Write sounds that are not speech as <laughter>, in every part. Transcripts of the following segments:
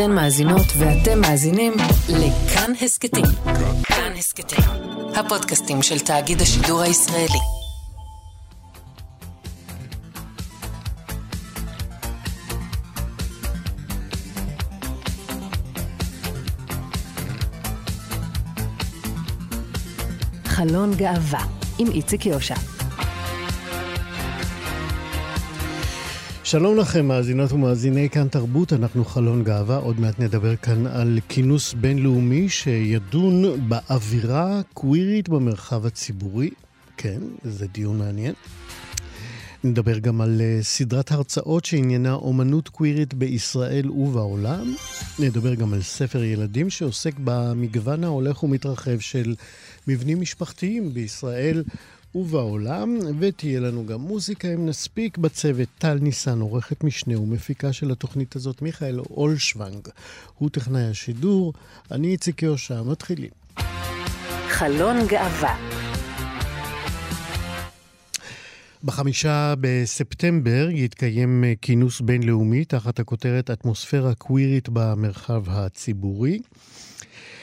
אתן מאזינות ואתם מאזינים לכאן הסכתים. כאן הסכתים, הפודקאסטים של תאגיד השידור הישראלי. חלון גאווה עם איציק יושע. שלום לכם, מאזינות ומאזיני כאן תרבות, אנחנו חלון גאווה. עוד מעט נדבר כאן על כינוס בינלאומי שידון באווירה קווירית במרחב הציבורי. כן, זה דיון מעניין. נדבר גם על uh, סדרת הרצאות שעניינה אומנות קווירית בישראל ובעולם. נדבר גם על ספר ילדים שעוסק במגוון ההולך ומתרחב של מבנים משפחתיים בישראל ובעולם, ותהיה לנו גם מוזיקה אם נספיק בצוות. טל ניסן, עורכת משנה ומפיקה של התוכנית הזאת, מיכאל אולשוונג, הוא טכנאי השידור, אני איציק יושע, מתחילים. חלון גאווה בחמישה בספטמבר יתקיים כינוס בינלאומי תחת הכותרת אטמוספירה קווירית במרחב הציבורי.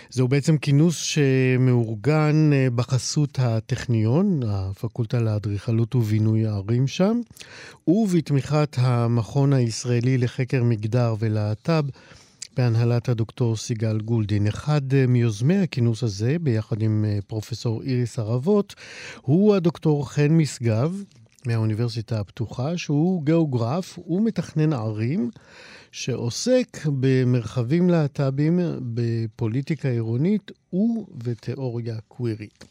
זהו בעצם כינוס שמאורגן אה, בחסות הטכניון, הפקולטה לאדריכלות ובינוי הערים שם, ובתמיכת המכון הישראלי לחקר מגדר ולהט"ב. בהנהלת הדוקטור סיגל גולדין. אחד אה, מיוזמי הכינוס הזה, ביחד עם אה, פרופסור איריס ערבות, הוא הדוקטור חן משגב מהאוניברסיטה הפתוחה, שהוא גיאוגרף ומתכנן ערים. שעוסק במרחבים להט"בים, בפוליטיקה עירונית ובתיאוריה קווירית.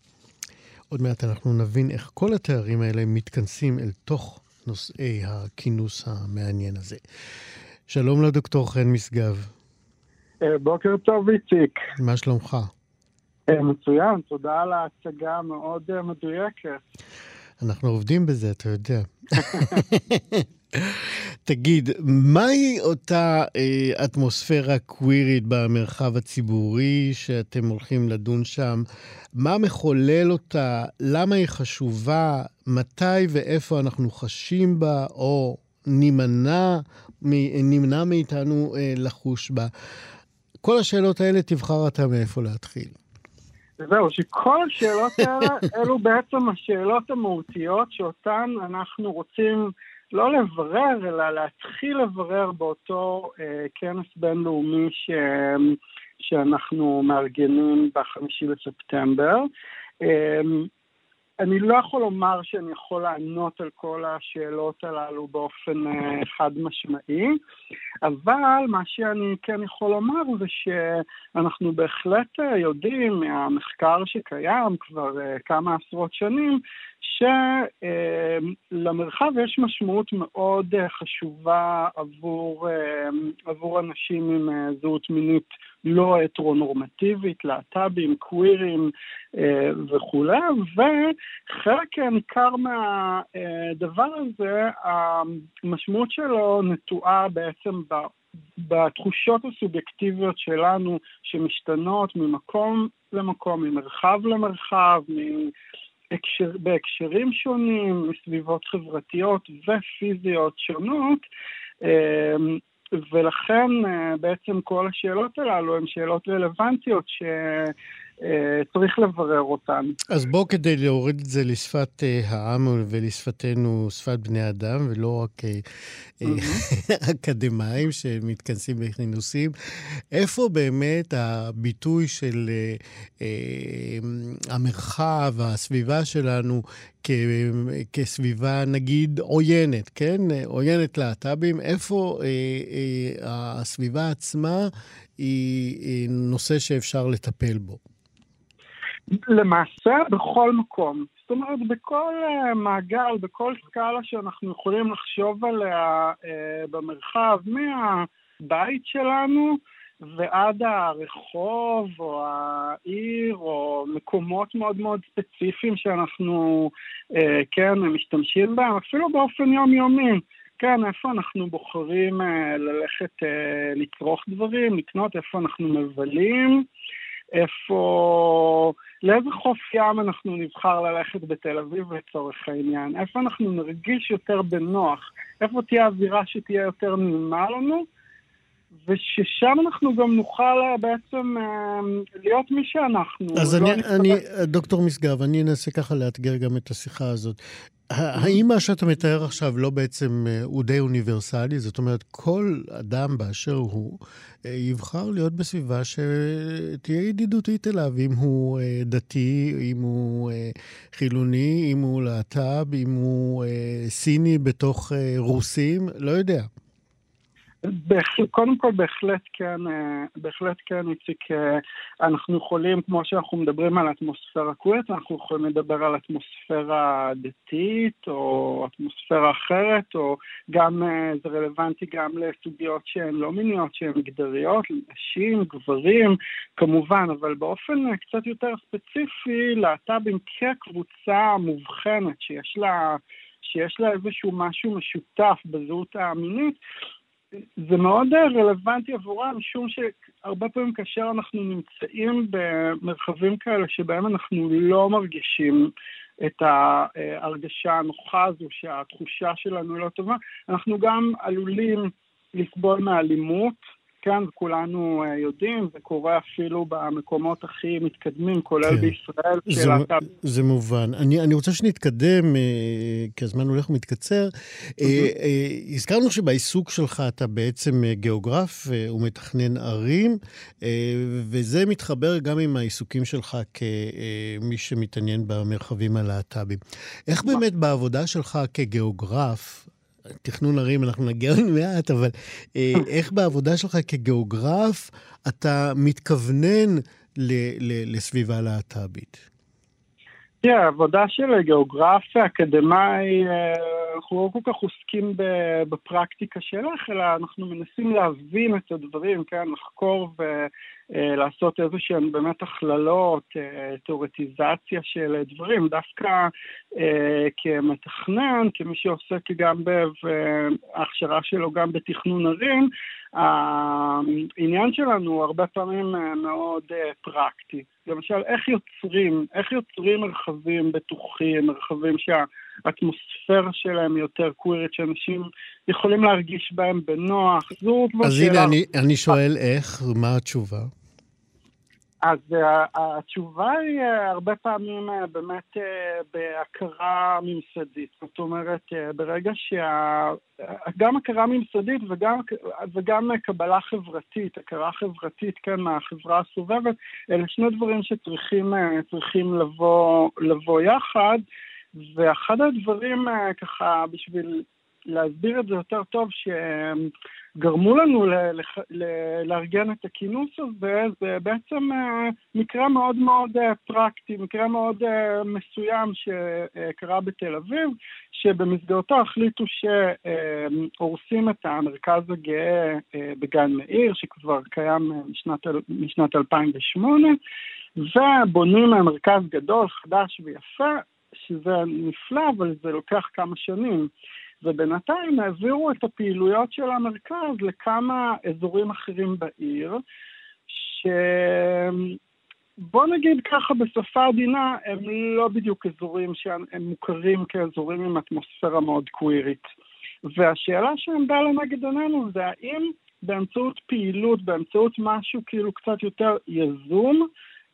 עוד מעט אנחנו נבין איך כל התארים האלה מתכנסים אל תוך נושאי הכינוס המעניין הזה. שלום לדוקטור חן משגב. אה, בוקר טוב, איציק. מה שלומך? אה, מצוין, תודה על ההצגה המאוד אה, מדויקת. אנחנו עובדים בזה, אתה יודע. <laughs> תגיד, מהי אותה אה, אטמוספירה קווירית במרחב הציבורי שאתם הולכים לדון שם? מה מחולל אותה? למה היא חשובה? מתי ואיפה אנחנו חשים בה, או נמנע, נמנע מאיתנו אה, לחוש בה? כל השאלות האלה, תבחר אתה מאיפה להתחיל. זהו, שכל השאלות האלה, אלו בעצם השאלות המהותיות שאותן אנחנו רוצים לא לברר, אלא להתחיל לברר באותו אה, כנס בינלאומי ש, שאנחנו מארגנים בחמישי בספטמבר. אה, אני לא יכול לומר שאני יכול לענות על כל השאלות הללו באופן uh, חד משמעי, אבל מה שאני כן יכול לומר זה שאנחנו בהחלט uh, יודעים מהמחקר שקיים כבר uh, כמה עשרות שנים, שלמרחב יש משמעות מאוד uh, חשובה עבור, uh, עבור אנשים עם uh, זהות מינית לא הטרונורמטיבית, להט"בים, קווירים אה, וכולי, וחלק ניכר מהדבר הזה, המשמעות שלו נטועה בעצם ב... בתחושות הסובייקטיביות שלנו שמשתנות ממקום למקום, ממרחב למרחב, בהקשר, בהקשרים שונים, מסביבות חברתיות ופיזיות שונות, אה, ולכן אה, בעצם כל השאלות הללו הן שאלות רלוונטיות ש... אה, צריך לברר אותן. אז בוא כדי להוריד את זה לשפת אה, העם ולשפתנו, שפת בני אדם, ולא רק <laughs> אקדמאים שמתכנסים בכינוסים, איפה באמת הביטוי של המרחב, הסביבה שלנו, כסביבה נגיד עוינת, כן? עוינת להט"בים, איפה אה, אה, הסביבה עצמה היא אה, נושא שאפשר לטפל בו? למעשה בכל מקום. זאת אומרת, בכל uh, מעגל, בכל סקאלה שאנחנו יכולים לחשוב עליה uh, במרחב, מהבית שלנו ועד הרחוב או העיר או מקומות מאוד מאוד ספציפיים שאנחנו, uh, כן, משתמשים בהם, אפילו באופן יומיומי. כן, איפה אנחנו בוחרים ללכת לצרוך דברים, לקנות, איפה אנחנו מבלים. איפה, לאיזה חוף ים אנחנו נבחר ללכת בתל אביב לצורך העניין, איפה אנחנו נרגיש יותר בנוח, איפה תהיה אווירה שתהיה יותר נעימה לנו, וששם אנחנו גם נוכל בעצם להיות מי שאנחנו. אז לא אני, אני, דוקטור משגב, אני אנסה ככה לאתגר גם את השיחה הזאת. האם מה שאתה מתאר עכשיו לא בעצם אה, הוא די אוניברסלי? זאת אומרת, כל אדם באשר הוא אה, יבחר להיות בסביבה שתהיה ידידותית אליו, אם הוא אה, דתי, אם הוא חילוני, אם הוא להט"ב, אם הוא סיני בתוך רוסים, לא יודע. קודם כל בהחלט כן, אה, בהחלט כן, איציק, אה, אנחנו יכולים, כמו שאנחנו מדברים על אטמוספירה קווירית, אנחנו יכולים לדבר על אטמוספירה דתית או אטמוספירה אחרת, או גם, אה, זה רלוונטי גם לסוגיות שהן לא מיניות, שהן מגדריות, נשים, גברים, כמובן, אבל באופן קצת יותר ספציפי, להט"בים כקבוצה מובחנת שיש לה... שיש לה איזשהו משהו משותף בזהות המינית, זה מאוד רלוונטי עבורם, משום שהרבה פעמים כאשר אנחנו נמצאים במרחבים כאלה שבהם אנחנו לא מרגישים את ההרגשה הנוחה הזו, שהתחושה שלנו לא טובה, אנחנו גם עלולים לסבול מאלימות, כן, כולנו אה, יודעים, זה קורה אפילו במקומות הכי מתקדמים, כולל כן. בישראל. זה, אתה... זה מובן. אני, אני רוצה שנתקדם, אה, כי הזמן הולך ומתקצר. Mm-hmm. הזכרנו שבעיסוק שלך אתה בעצם גיאוגרף ומתכנן ערים, וזה מתחבר גם עם העיסוקים שלך כמי שמתעניין במרחבים הלהט"בים. איך באמת בעבודה שלך כגיאוגרף, תכנון ערים, אנחנו נגיע עוד מעט, אבל אה, איך בעבודה שלך כגיאוגרף אתה מתכוונן לסביבה להט"בית? תראה, העבודה של גיאוגרף אקדמאי, אה, אנחנו לא כל כך עוסקים בפרקטיקה שלך, אלא אנחנו מנסים להבין את הדברים, כן, לחקור ו... אה, לעשות איזה שהן באמת הכללות, אה, תיאורטיזציה של דברים, דווקא אה, כמתכנן, כמי שעוסק גם בהכשרה שלו גם בתכנון ערים, העניין שלנו הוא הרבה פעמים מאוד פרקטי. למשל, איך יוצרים, איך יוצרים מרחבים בטוחים, מרחבים שהאטמוספירה שלהם יותר קווירית, שאנשים יכולים להרגיש בהם בנוח. זו כבר שאלה... אז הנה, אני, אני שואל איך, מה התשובה? אז uh, התשובה היא uh, הרבה פעמים uh, באמת בהכרה ממסדית. זאת אומרת, ברגע שגם הכרה ממסדית וגם, וגם קבלה חברתית, הכרה חברתית, כן, מהחברה הסובבת, אלה שני דברים שצריכים לבוא, לבוא יחד. ואחד הדברים uh, ככה, בשביל להסביר את זה יותר טוב, שגרמו לנו לארגן את הכינוס הזה, זה בעצם אה, מקרה מאוד מאוד אה, פרקטי, מקרה מאוד אה, מסוים שקרה בתל אביב, שבמסגרתו החליטו שהורסים את המרכז הגאה בגן מאיר, שכבר קיים משנת, משנת 2008, ובונים מרכז גדול, חדש ויפה, שזה נפלא, אבל זה לוקח כמה שנים. ובינתיים העבירו את הפעילויות של המרכז לכמה אזורים אחרים בעיר, שבוא נגיד ככה בשפה עדינה, הם לא בדיוק אזורים שהם מוכרים כאזורים עם אטמוספירה מאוד קווירית. והשאלה שעמדה לנגד עינינו זה האם באמצעות פעילות, באמצעות משהו כאילו קצת יותר יזום,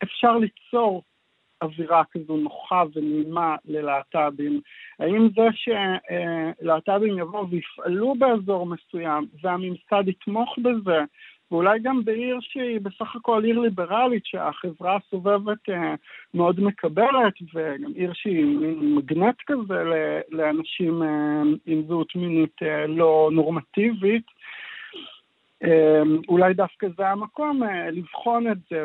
אפשר ליצור אווירה כזו נוחה ונעימה ללהט"בים? האם זה שלהט"בים יבואו ויפעלו באזור מסוים והממסד יתמוך בזה, ואולי גם בעיר שהיא בסך הכל עיר ליברלית, שהחברה הסובבת אה, מאוד מקבלת, וגם עיר שהיא מגנט כזה לאנשים אה, עם זהות מינית אה, לא נורמטיבית, אולי דווקא זה המקום לבחון את זה,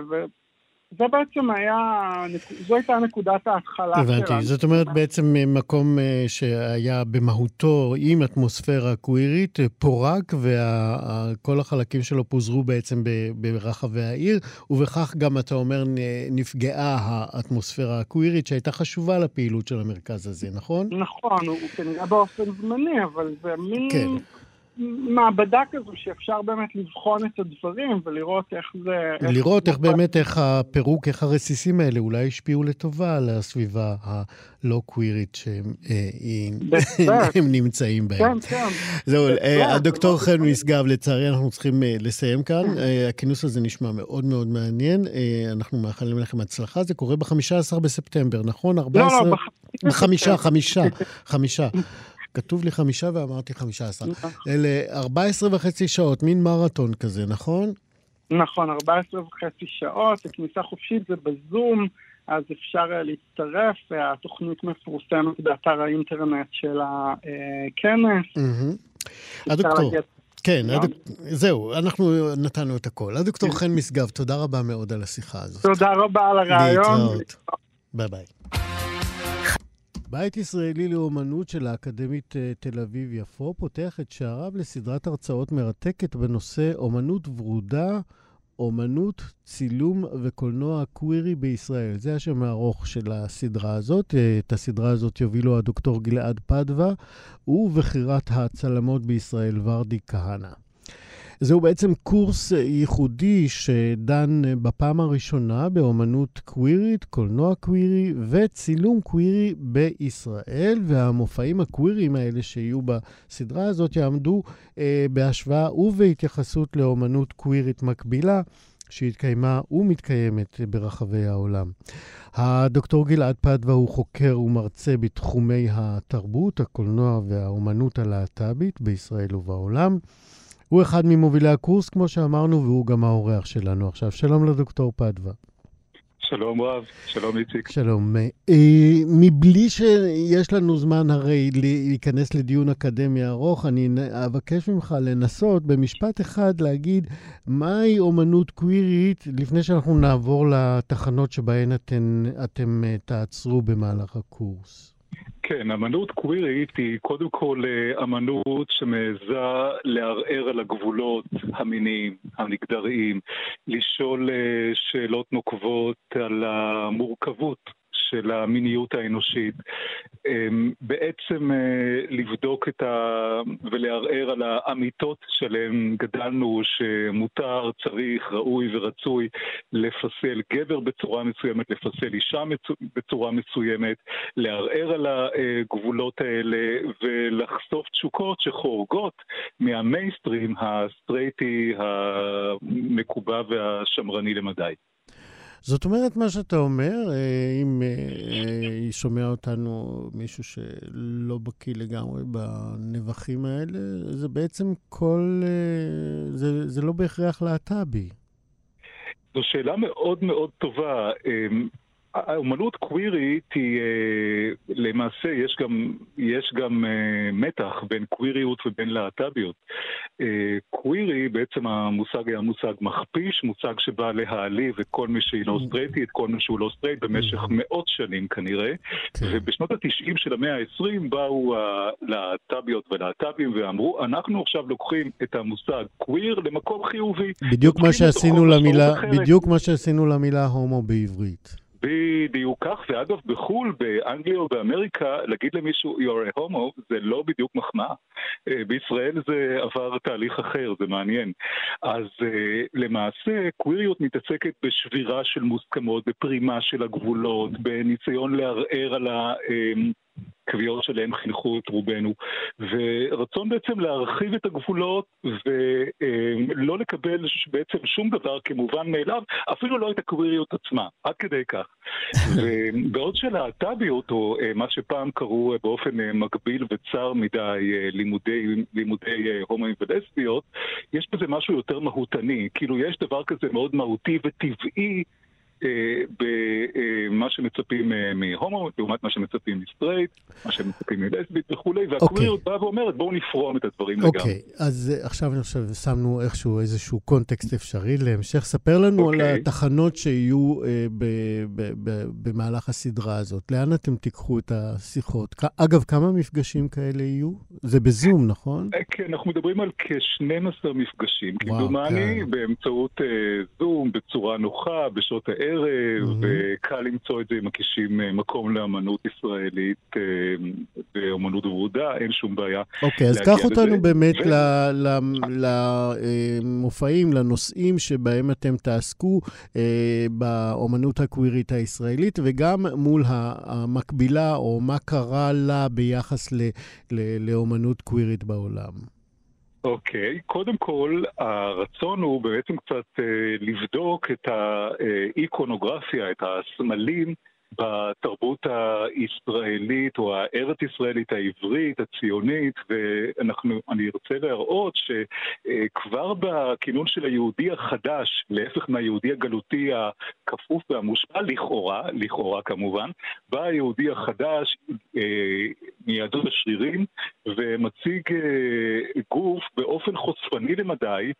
זה בעצם היה, זו הייתה נקודת ההתחלה שלנו. הבנתי, זאת אומרת בעצם אה, מקום אה, שהיה במהותו עם אטמוספירה קווירית, אה, פורק, וכל החלקים שלו פוזרו בעצם ברחבי העיר, ובכך גם, אתה אומר, נפגעה האטמוספירה הקווירית, שהייתה חשובה לפעילות של המרכז הזה, נכון? נכון, הוא כנראה באופן זמני, אבל זה מין... כן. מעבדה כזו שאפשר באמת לבחון את הדברים ולראות איך זה... לראות איך באמת, איך הפירוק, איך הרסיסים האלה אולי השפיעו לטובה על הסביבה הלא קווירית שהם אה, <laughs> נמצאים בהם. כן, כן. זהו, הדוקטור חן משגב, לצערי אנחנו צריכים לסיים כאן. הכינוס הזה נשמע מאוד מאוד מעניין. אנחנו מאחלים לכם הצלחה. זה קורה ב-15 בספטמבר, נכון? לא, לא, בחמישה, חמישה, חמישה. כתוב לי חמישה ואמרתי חמישה. נכון. אלה 14 וחצי שעות, מין מרתון כזה, נכון? נכון, 14 וחצי שעות, הכניסה חופשית זה בזום, אז אפשר להצטרף, התוכנית מפורסמת באתר האינטרנט של הכנס. הדוקטור, כן, זהו, אנחנו נתנו את הכל. הדוקטור חן משגב, תודה רבה מאוד על השיחה הזאת. תודה רבה על הרעיון. להתראות. ביי ביי. בית ישראלי לאומנות של האקדמית אה, תל אביב-יפו פותח את שעריו לסדרת הרצאות מרתקת בנושא אומנות ורודה, אומנות, צילום וקולנוע קווירי בישראל. זה השם הארוך של הסדרה הזאת. אה, את הסדרה הזאת יובילו הדוקטור גלעד פדווה ובחירת הצלמות בישראל ורדי כהנא. זהו בעצם קורס ייחודי שדן בפעם הראשונה באומנות קווירית, קולנוע קווירי וצילום קווירי בישראל, והמופעים הקוויריים האלה שיהיו בסדרה הזאת יעמדו אה, בהשוואה ובהתייחסות לאומנות קווירית מקבילה. שהתקיימה ומתקיימת ברחבי העולם. הדוקטור גלעד פדווה הוא חוקר ומרצה בתחומי התרבות, הקולנוע והאומנות הלהט"בית בישראל ובעולם. הוא אחד ממובילי הקורס, כמו שאמרנו, והוא גם האורח שלנו עכשיו. שלום לדוקטור פדווה. שלום רב, שלום איציק. שלום. אה, מבלי שיש לנו זמן הרי להיכנס לדיון אקדמי ארוך, אני אבקש ממך לנסות במשפט אחד להגיד מהי אומנות קווירית, לפני שאנחנו נעבור לתחנות שבהן אתם, אתם אה, תעצרו במהלך הקורס. כן, אמנות קווירית היא קודם כל אה, אמנות שמעיזה לערער על הגבולות המיניים, המגדריים, לשאול אה, שאלות נוקבות על המורכבות של המיניות האנושית. אמ, בעצם אה, לבדוק את ה... ולערער על האמיתות שלהם גדלנו, שמותר, צריך, ראוי ורצוי לפסל גבר בצורה מסוימת, לפסל אישה בצורה מסוימת, לערער על הגבולות האלה ולחשוף תשוקות שחורגות מהמיינסטרים הסטרייטי המקובע והשמרני למדי. זאת אומרת, מה שאתה אומר, אה, אם אה, שומע אותנו מישהו שלא בקיא לגמרי במונחים האלה, זה בעצם כל... אה, זה, זה לא בהכרח להט"בי. זו שאלה מאוד מאוד טובה. האומנות קווירית היא, אה, למעשה יש גם, יש גם אה, מתח בין קוויריות ובין להט"ביות. אה, קווירי, בעצם המושג היה מושג מכפיש, מושג שבא להעליב את כל מי שהיא לא סטרייטי, את כל מי שהוא לא סטרייט, במשך מאות שנים כנראה. כן. ובשנות התשעים של המאה העשרים באו הלהט"ביות ולהט"בים ואמרו, אנחנו עכשיו לוקחים את המושג קוויר למקום חיובי. בדיוק מה שעשינו למילה, בדיוק מה שעשינו למילה הומו בעברית. בדיוק כך, ואגב בחו"ל, באנגליה או באמריקה, להגיד למישהו you're a homo זה לא בדיוק מחמאה. אה, בישראל זה עבר תהליך אחר, זה מעניין. אז אה, למעשה קוויריות מתעסקת בשבירה של מוסכמות, בפרימה של הגבולות, בניסיון לערער על ה... אה, קביעות שלהם חינכו את רובנו, ורצון בעצם להרחיב את הגבולות ולא לקבל בעצם שום דבר כמובן מאליו, אפילו לא את הקוויריות עצמה, עד כדי כך. ובעוד <laughs> שלהט"ביות, או אה, מה שפעם קראו אה, באופן אה, מגביל וצר מדי לימודי, לימודי הומואים ולסביות, יש בזה משהו יותר מהותני, כאילו יש דבר כזה מאוד מהותי וטבעי אה, במה שמצפים אה, מהומו, לעומת מה שמצפים מסטרייט, מה שמצפים מלסבית וכולי, והקוויריות אוקיי. באה ואומרת בואו נפרום את הדברים לגמרי. אוקיי, אז אה, עכשיו אני חושב שמנו איכשהו איזשהו קונטקסט אפשרי להמשך. ספר לנו על אוקיי. התחנות שיהיו במהלך הסדרה הזאת. לאן אתם תיקחו את השיחות? אגב, כמה מפגשים כאלה יהיו? זה בזום, נכון? כן, אנחנו מדברים על כ-12 מפגשים. כמדומני, כן. באמצעות זום, בצורה נוחה, בשעות הערב. ערב, mm-hmm. וקל למצוא את זה אם מקישים מקום לאמנות ישראלית ואמנות ורודה, אין שום בעיה. אוקיי, okay, אז קח אותנו באמת ו... למופעים, לנושאים שבהם אתם תעסקו באמנות הקווירית הישראלית, וגם מול המקבילה, או מה קרה לה ביחס ל, ל, לאמנות קווירית בעולם. אוקיי, okay. קודם כל, הרצון הוא בעצם קצת אה, לבדוק את האיקונוגרפיה, את הסמלים בתרבות הישראלית או הארץ-ישראלית העברית, הציונית, ואני רוצה להראות שכבר בכינון של היהודי החדש, להפך מהיהודי הגלותי הכפוף והמושפע, לכאורה, לכאורה כמובן, בא היהודי החדש אה, מיהדות השרירים ומציג אה, גוף באופן חושפני למדי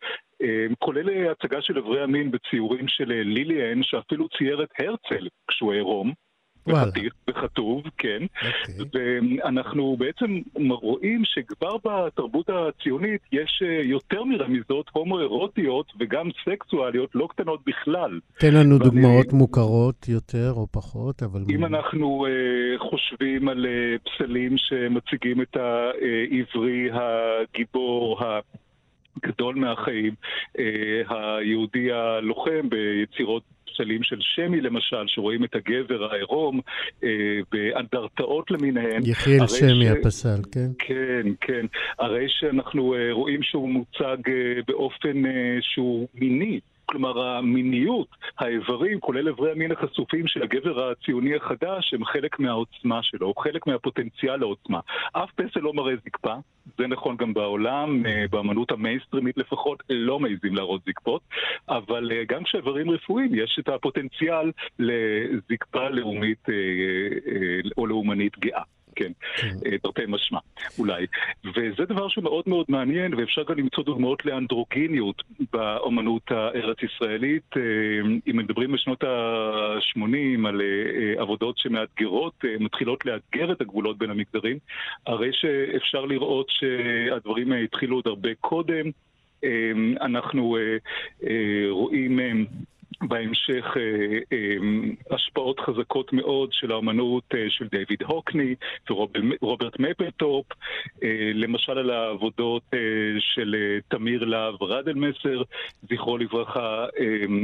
אה, כולל הצגה של אברי המין בציורים של ליליאן, שאפילו צייר את הרצל כשהוא עירום. וחתיך וכתוב, כן. Okay. אוקיי. ואנחנו בעצם רואים שכבר בתרבות הציונית יש אה, יותר מרמיזות הומואירוטיות וגם סקסואליות לא קטנות בכלל. תן לנו ואני... דוגמאות מוכרות יותר או פחות, אבל... אם אנחנו uh, חושבים על uh, פסלים שמציגים את העברי הגיבור, ה... גדול מהחיים, היהודי הלוחם ביצירות פסלים של שמי למשל, שרואים את הגבר העירום אה, באנדרטאות למיניהן. יחיאל שמי ש... הפסל, כן? כן, כן. הרי שאנחנו אה, רואים שהוא מוצג אה, באופן אה, שהוא מיני. כלומר, המיניות, האיברים, כולל איברי המין החשופים של הגבר הציוני החדש, הם חלק מהעוצמה שלו, חלק מהפוטנציאל לעוצמה. אף פסל לא מראה זקפה, זה נכון גם בעולם, אה, באמנות המיינסטרימית לפחות, לא מעיזים להראות זקפות, אבל אה, גם כשאיברים רפואיים יש את הפוטנציאל לזקפה לאומית אה, או לאומנית גאה. כן, כן. אה, תרתי משמע, אולי. וזה דבר שהוא מאוד מאוד מעניין, ואפשר גם למצוא דוגמאות לאנדרוגיניות באמנות הארץ-ישראלית. אה, אם מדברים בשנות ה-80 על אה, עבודות שמאתגרות, מתחילות לאתגר את הגבולות בין המגדרים, הרי שאפשר לראות שהדברים התחילו עוד הרבה קודם. אנחנו רואים בהמשך השפעות חזקות מאוד של האמנות אה, של דיוויד הוקני ורוברט מפלטופ, למשל על העבודות של תמיר להב רדלמסר, זכרו לברכה,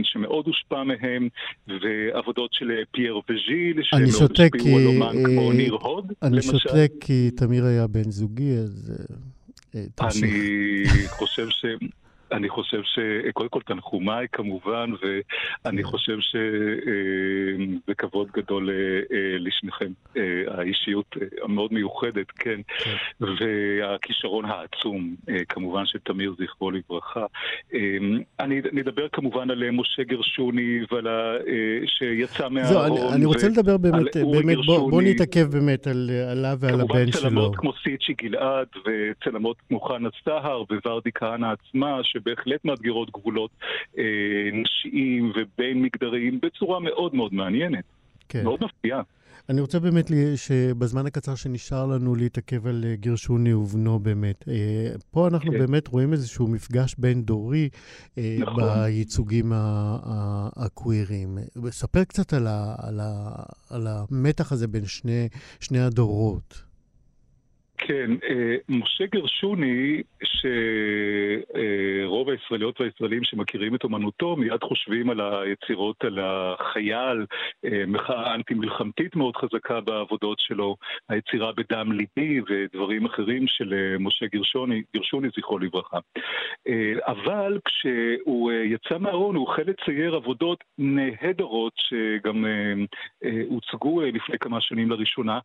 שמאוד הושפע מהם, ועבודות של פייר וז'יל, שמאוד השפיעו על אומן כמו ניר הוד, אני למשל. אני שותק כי תמיר היה בן זוגי, אז... תמשיך. אני חושב ש... אני חושב שקודם כל תנחומיי כמובן, ואני חושב שזה כבוד גדול אה, לשניכם. אה, האישיות המאוד מיוחדת, כן, כן. והכישרון העצום, אה, כמובן של תמיר זכרו לברכה. אני נדבר כמובן על משה גרשוני ועל ה... שיצא מהארון. זהו, אני רוצה לדבר באמת, באמת בוא נתעכב באמת עליו ועל הבן שלו. כמובן צלמות כמו סיצ'י גלעד, וצלמות כמו חנה סהר וורדי כהנא עצמה, שבהחלט מאתגרות גבולות אה, נשיים ובין מגדריים בצורה מאוד מאוד מעניינת. כן. מאוד מפתיעה. אני רוצה באמת שבזמן הקצר שנשאר לנו להתעכב על אה, גרשוני ובנו באמת. אה, פה אנחנו כן. באמת רואים איזשהו מפגש בין-דורי אה, נכון. בייצוגים הקווירים. ספר קצת על, ה, על, ה, על המתח הזה בין שני, שני הדורות. כן, אה, משה גרשוני, שרוב הישראליות והישראלים שמכירים את אומנותו מיד חושבים על היצירות, על החייל, אה, מחאה אנטי-מלחמתית מאוד חזקה בעבודות שלו, היצירה בדם ליבי ודברים אחרים של אה, משה גרשוני, גרשוני זכרו לברכה. אבל כשהוא יצא מהארון הוא החל לצייר עבודות נהדרות שגם הוצגו לפני כמה שנים לראשונה,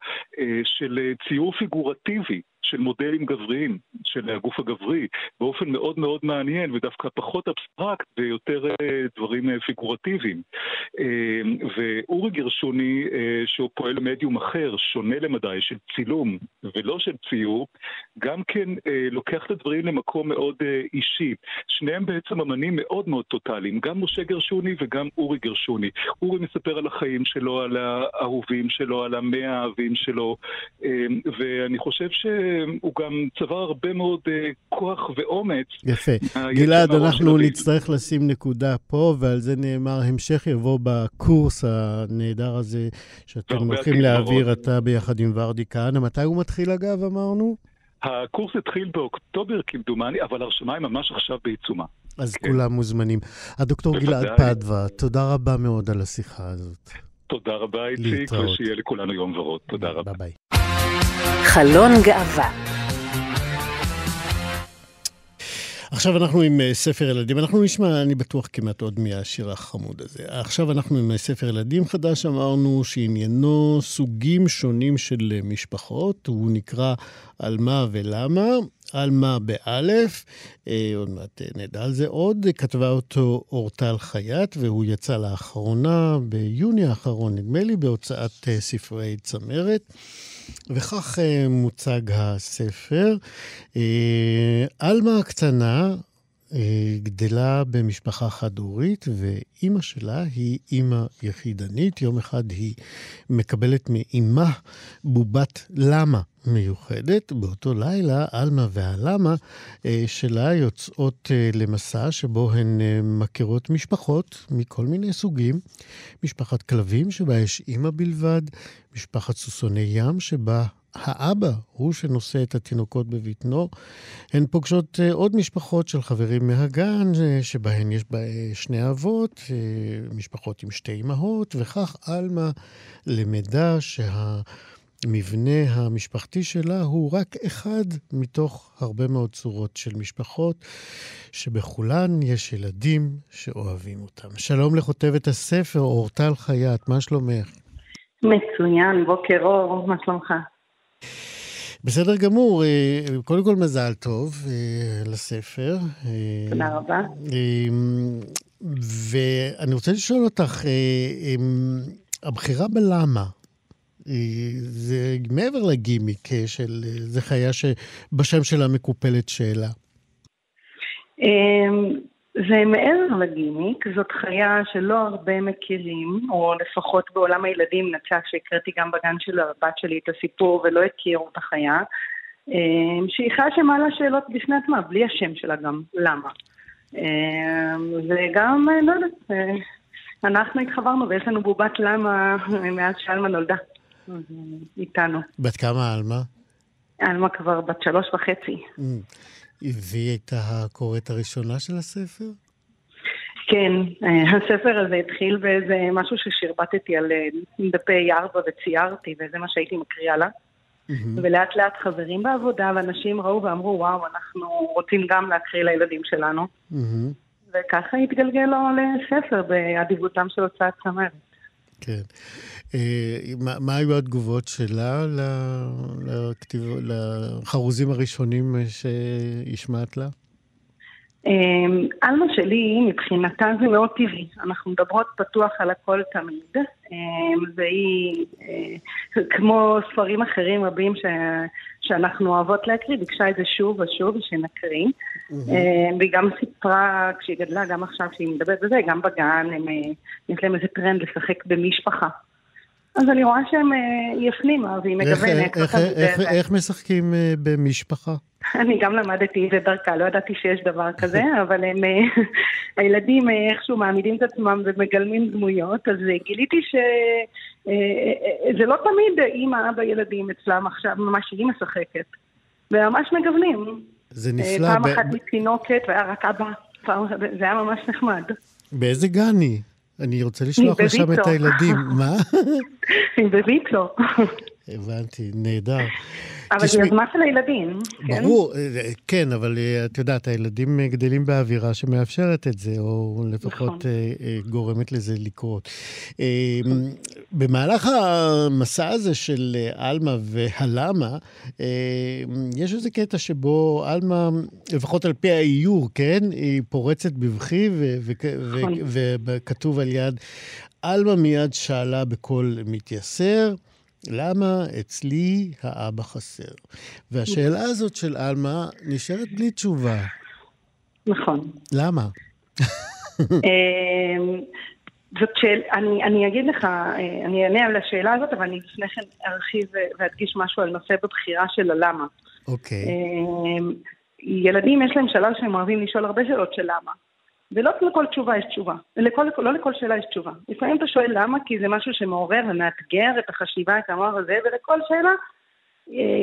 של ציור פיגורטיבי. Murphy של מודלים גבריים, של הגוף הגברי, באופן מאוד מאוד מעניין ודווקא פחות אבסטרקט ויותר אה, דברים אה, פיגורטיביים. אה, ואורי גרשוני, שהוא פועל במדיום אחר, שונה למדי, של צילום ולא של ציור, גם כן לוקח את הדברים למקום מאוד אישי. שניהם בעצם אמנים מאוד מאוד טוטאליים, גם משה גרשוני וגם אורי גרשוני. אורי מספר על החיים שלו, על האהובים שלו, על המאה האהבים שלו, ואני חושב ש... הוא גם צבר הרבה מאוד כוח ואומץ. יפה. גלעד, אנחנו נצטרך לשים נקודה פה, ועל זה נאמר, המשך יבוא בקורס הנהדר הזה, שאתם הולכים להעביר אתה ביחד עם ורדי כהנא. מתי הוא מתחיל, אגב, אמרנו? הקורס התחיל באוקטובר כמדומני, אבל ההרשמה היא ממש עכשיו בעיצומה. אז כן. כולם מוזמנים. הדוקטור גלעד פדווה, תודה רבה מאוד על השיחה הזאת. תודה רבה, איציק, ושיהיה לכולנו יום ורוד. תודה רבה. ביי ביי. חלון גאווה עכשיו אנחנו עם אה, ספר ילדים. אנחנו נשמע, אני בטוח, כמעט עוד מהשיר החמוד הזה. עכשיו אנחנו עם אה, ספר ילדים חדש, אמרנו שעניינו סוגים שונים של אה, משפחות. הוא נקרא על מה ולמה. על מה באלף, עוד מעט נדע על זה עוד. כתבה אותו אורטל חייט, והוא יצא לאחרונה, ביוני האחרון, נדמה לי, בהוצאת ספרי צמרת. וכך אה, מוצג הספר. אה, עלמה הקטנה גדלה במשפחה חד-הורית, ואימא שלה היא אימא יחידנית. יום אחד היא מקבלת מאימה בובת למה מיוחדת. באותו לילה, עלמה והלמה אה, שלה יוצאות אה, למסע שבו הן מכירות משפחות מכל מיני סוגים. משפחת כלבים, שבה יש אימא בלבד, משפחת סוסוני ים, שבה האבא הוא שנושא את התינוקות בבטנו. הן פוגשות אה, עוד משפחות של חברים מהגן, אה, שבהן יש בה אה, שני אבות, משפחות עם שתי אמהות, וכך עלמה למדה שהמבנה המשפחתי שלה הוא רק אחד מתוך הרבה מאוד צורות של משפחות, שבכולן יש ילדים שאוהבים אותם. שלום לכותבת הספר, אורטל חייט, מה שלומך? מצוין, בוקר אור, מה שלומך? בסדר גמור. אה, קודם כל מזל טוב אה, לספר. אה, תודה רבה. ואני רוצה לשאול אותך, הבחירה בלמה, זה מעבר לגימיק של, זה חיה שבשם שלה מקופלת שאלה. זה מעבר לגימיק, זאת חיה שלא הרבה מכירים, או לפחות בעולם הילדים נצח שהקראתי גם בגן של הבת שלי את הסיפור ולא הכירו את החיה, אה, שהיא חיה שמעלה שאלות בפני עצמה, בלי השם שלה גם, למה. אה, וגם, אה, לא יודעת, אנחנו התחברנו ויש לנו בובת למה מאז שאלמה נולדה, איתנו. בת כמה עלמה? עלמה כבר בת שלוש וחצי. Mm. והיא הייתה הקוראת הראשונה של הספר? כן, אה, הספר הזה התחיל באיזה משהו ששרבטתי על אה, דפי ארבע וציירתי, וזה מה שהייתי מקריאה לה. Mm-hmm. ולאט לאט חברים בעבודה ואנשים ראו ואמרו, וואו, אנחנו רוצים גם להקריא לילדים שלנו. Mm-hmm. וככה התגלגל לו לספר באדיבותם של הוצאת צמרת. כן. אה, מה, מה היו התגובות שלה לכתיב, לחרוזים הראשונים שהשמעת לה? עלמה אמ, שלי, מבחינתה זה מאוד טבעי. אנחנו מדברות פתוח על הכל תמיד, אמ, והיא, אה, כמו ספרים אחרים רבים ש, שאנחנו אוהבות להקריא, ביקשה את זה שוב ושוב שנקריא. והיא גם סיפרה, כשהיא גדלה, גם עכשיו כשהיא מדברת בזה, גם בגן, הם, אה, יש להם איזה טרנד לשחק במשפחה. אז אני רואה שהם, היא הפנימה והיא מגוונת. איך, איך, איך, איך משחקים במשפחה? <laughs> אני גם למדתי את זה דרכה, לא ידעתי שיש דבר כזה, <laughs> אבל הם, אה, <laughs> הילדים אה, איכשהו מעמידים את עצמם ומגלמים דמויות, אז אה, גיליתי שזה לא תמיד אימא, אבא, ילדים אצלם עכשיו, ממש היא משחקת. וממש מגוונים. זה נפלא. פעם אחת היא תינוקת והיה רק אבא, זה היה ממש נחמד. באיזה גן היא? אני רוצה לשלוח לשם את הילדים. מה? <laughs> היא בוויצו. הבנתי, נהדר. אבל זו יוזמה של הילדים. כן? ברור, כן, כן אבל אה, את יודעת, הילדים גדלים באווירה שמאפשרת את זה, או לפחות נכון. גורמת לזה לקרות. במהלך המסע הזה של עלמה והלמה, יש איזה קטע שבו עלמה, לפחות על פי האיור, כן, היא פורצת בבכי, נכון. וכתוב על יד, עלמה מיד שאלה בקול מתייסר. למה אצלי האבא חסר? והשאלה הזאת של עלמה נשארת בלי תשובה. נכון. למה? <laughs> אמ, זאת שאלה, אני, אני אגיד לך, אה, אני אענה על השאלה הזאת, אבל אני לפני כן ארחיב ואדגיש משהו על נושא בבחירה של הלמה. אוקיי. ילדים יש להם שלב שהם אוהבים לשאול הרבה שאלות של למה. ולא לכל תשובה יש תשובה, לכל, לא לכל שאלה יש תשובה. לפעמים אתה שואל למה, כי זה משהו שמעורר ומאתגר את החשיבה, את המוח הזה, ולכל שאלה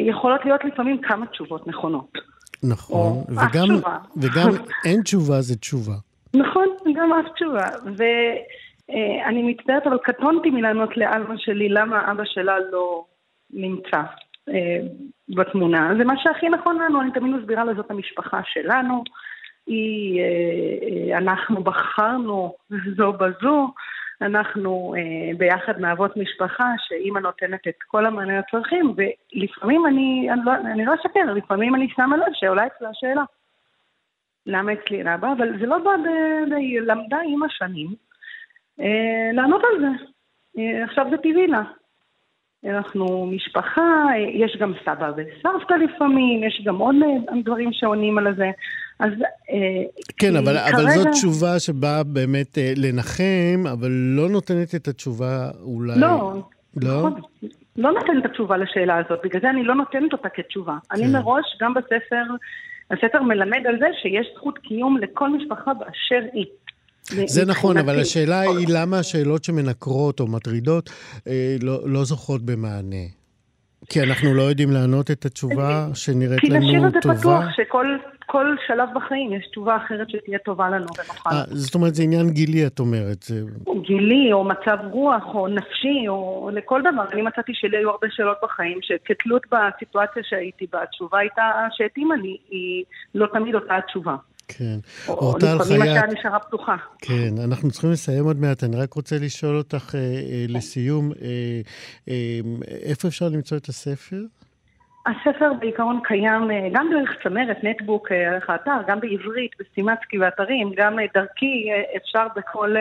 יכולות להיות לפעמים כמה תשובות נכונות. נכון, וגם, וגם <laughs> אין תשובה זה תשובה. נכון, גם אף תשובה. ואני מצטערת, אבל קטונתי מלענות לאלמה שלי למה אבא שלה לא נמצא אה, בתמונה. זה מה שהכי נכון לנו, אני תמיד מסבירה לזאת המשפחה שלנו. היא, אה, אה, אנחנו בחרנו <laughs> זו בזו. אנחנו אה, ביחד מהוות משפחה, שאימא נותנת את כל המענה הצרכים, ולפעמים אני, אני לא, אני לא אשקר, לפעמים אני שמה לב שעולה אצלה השאלה. למה אצלי אין אבא? אבל זה לא בא ב... ב... למדה עם השנים אה, לענות על זה. אה, עכשיו זה טבעי לה. אנחנו משפחה, יש גם סבא וסבתא לפעמים, יש גם עוד דברים שעונים על זה. אז... אה, כן, אבל, כרגע... אבל זאת תשובה שבאה באמת אה, לנחם, אבל לא נותנת את התשובה אולי... לא, לא? נכון. לא נותנת את התשובה לשאלה הזאת, בגלל זה אני לא נותנת אותה כתשובה. כן. אני מראש, גם בספר, הספר מלמד על זה שיש זכות קיום לכל משפחה באשר היא. זה נכון, אבל השאלה היא למה השאלות שמנקרות או מטרידות אה, לא, לא זוכות במענה. כי אנחנו לא יודעים לענות את התשובה שנראית לנו טובה. כי נשאיר את זה פתוח, שכל שלב בחיים יש תשובה אחרת שתהיה טובה לנו ונוכל. 아, זאת אומרת, זה עניין גילי, את אומרת. זה... גילי, או מצב רוח, או נפשי, או לכל דבר. אני מצאתי שלי היו הרבה שאלות בחיים, שכתלות בסיטואציה שהייתי בה, התשובה הייתה שהתאימה לי, היא לא תמיד אותה התשובה. כן. אורטל חייט... לפעמים השעה נשארה פתוחה. כן, אנחנו צריכים לסיים עוד מעט. אני רק רוצה לשאול אותך אה, אה, לסיום, אה, אה, איפה אפשר למצוא את הספר? הספר בעיקרון קיים אה, גם דרך צמרת, נטבוק, אה, דרך האתר, גם בעברית, בסטימצקי ואתרים, גם אה, דרכי אפשר בכל...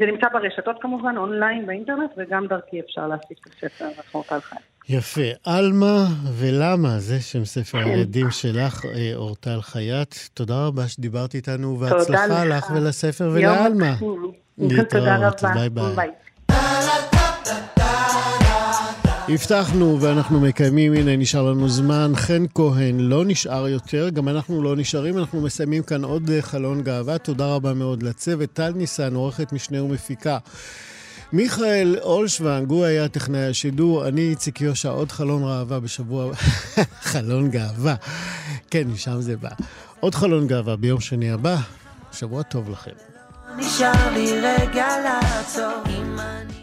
זה נמצא ברשתות כמובן, אונליין, באינטרנט, וגם דרכי אפשר להשיג את הספר, אנחנו אורטל חייט. יפה. עלמה ולמה, זה שם ספר כן. הילדים שלך, אה, אורטל חייט. תודה רבה שדיברת איתנו, והצלחה לך ולספר ולעלמה. רבה. ביי ביי. הבטחנו ואנחנו מקיימים, הנה נשאר לנו זמן. חן כהן לא נשאר יותר, גם אנחנו לא נשארים, אנחנו מסיימים כאן עוד חלון גאווה. תודה רבה מאוד לצוות. טל ניסן, עורכת משנה ומפיקה. מיכאל אולשוונג, הוא היה טכנאי השידור, אני איציק יושע, עוד חלון ראווה בשבוע... <laughs> חלון גאווה. כן, משם זה בא. עוד חלון גאווה ביום שני הבא. שבוע טוב לכם. נשאר לי רגע לעצור אם אני...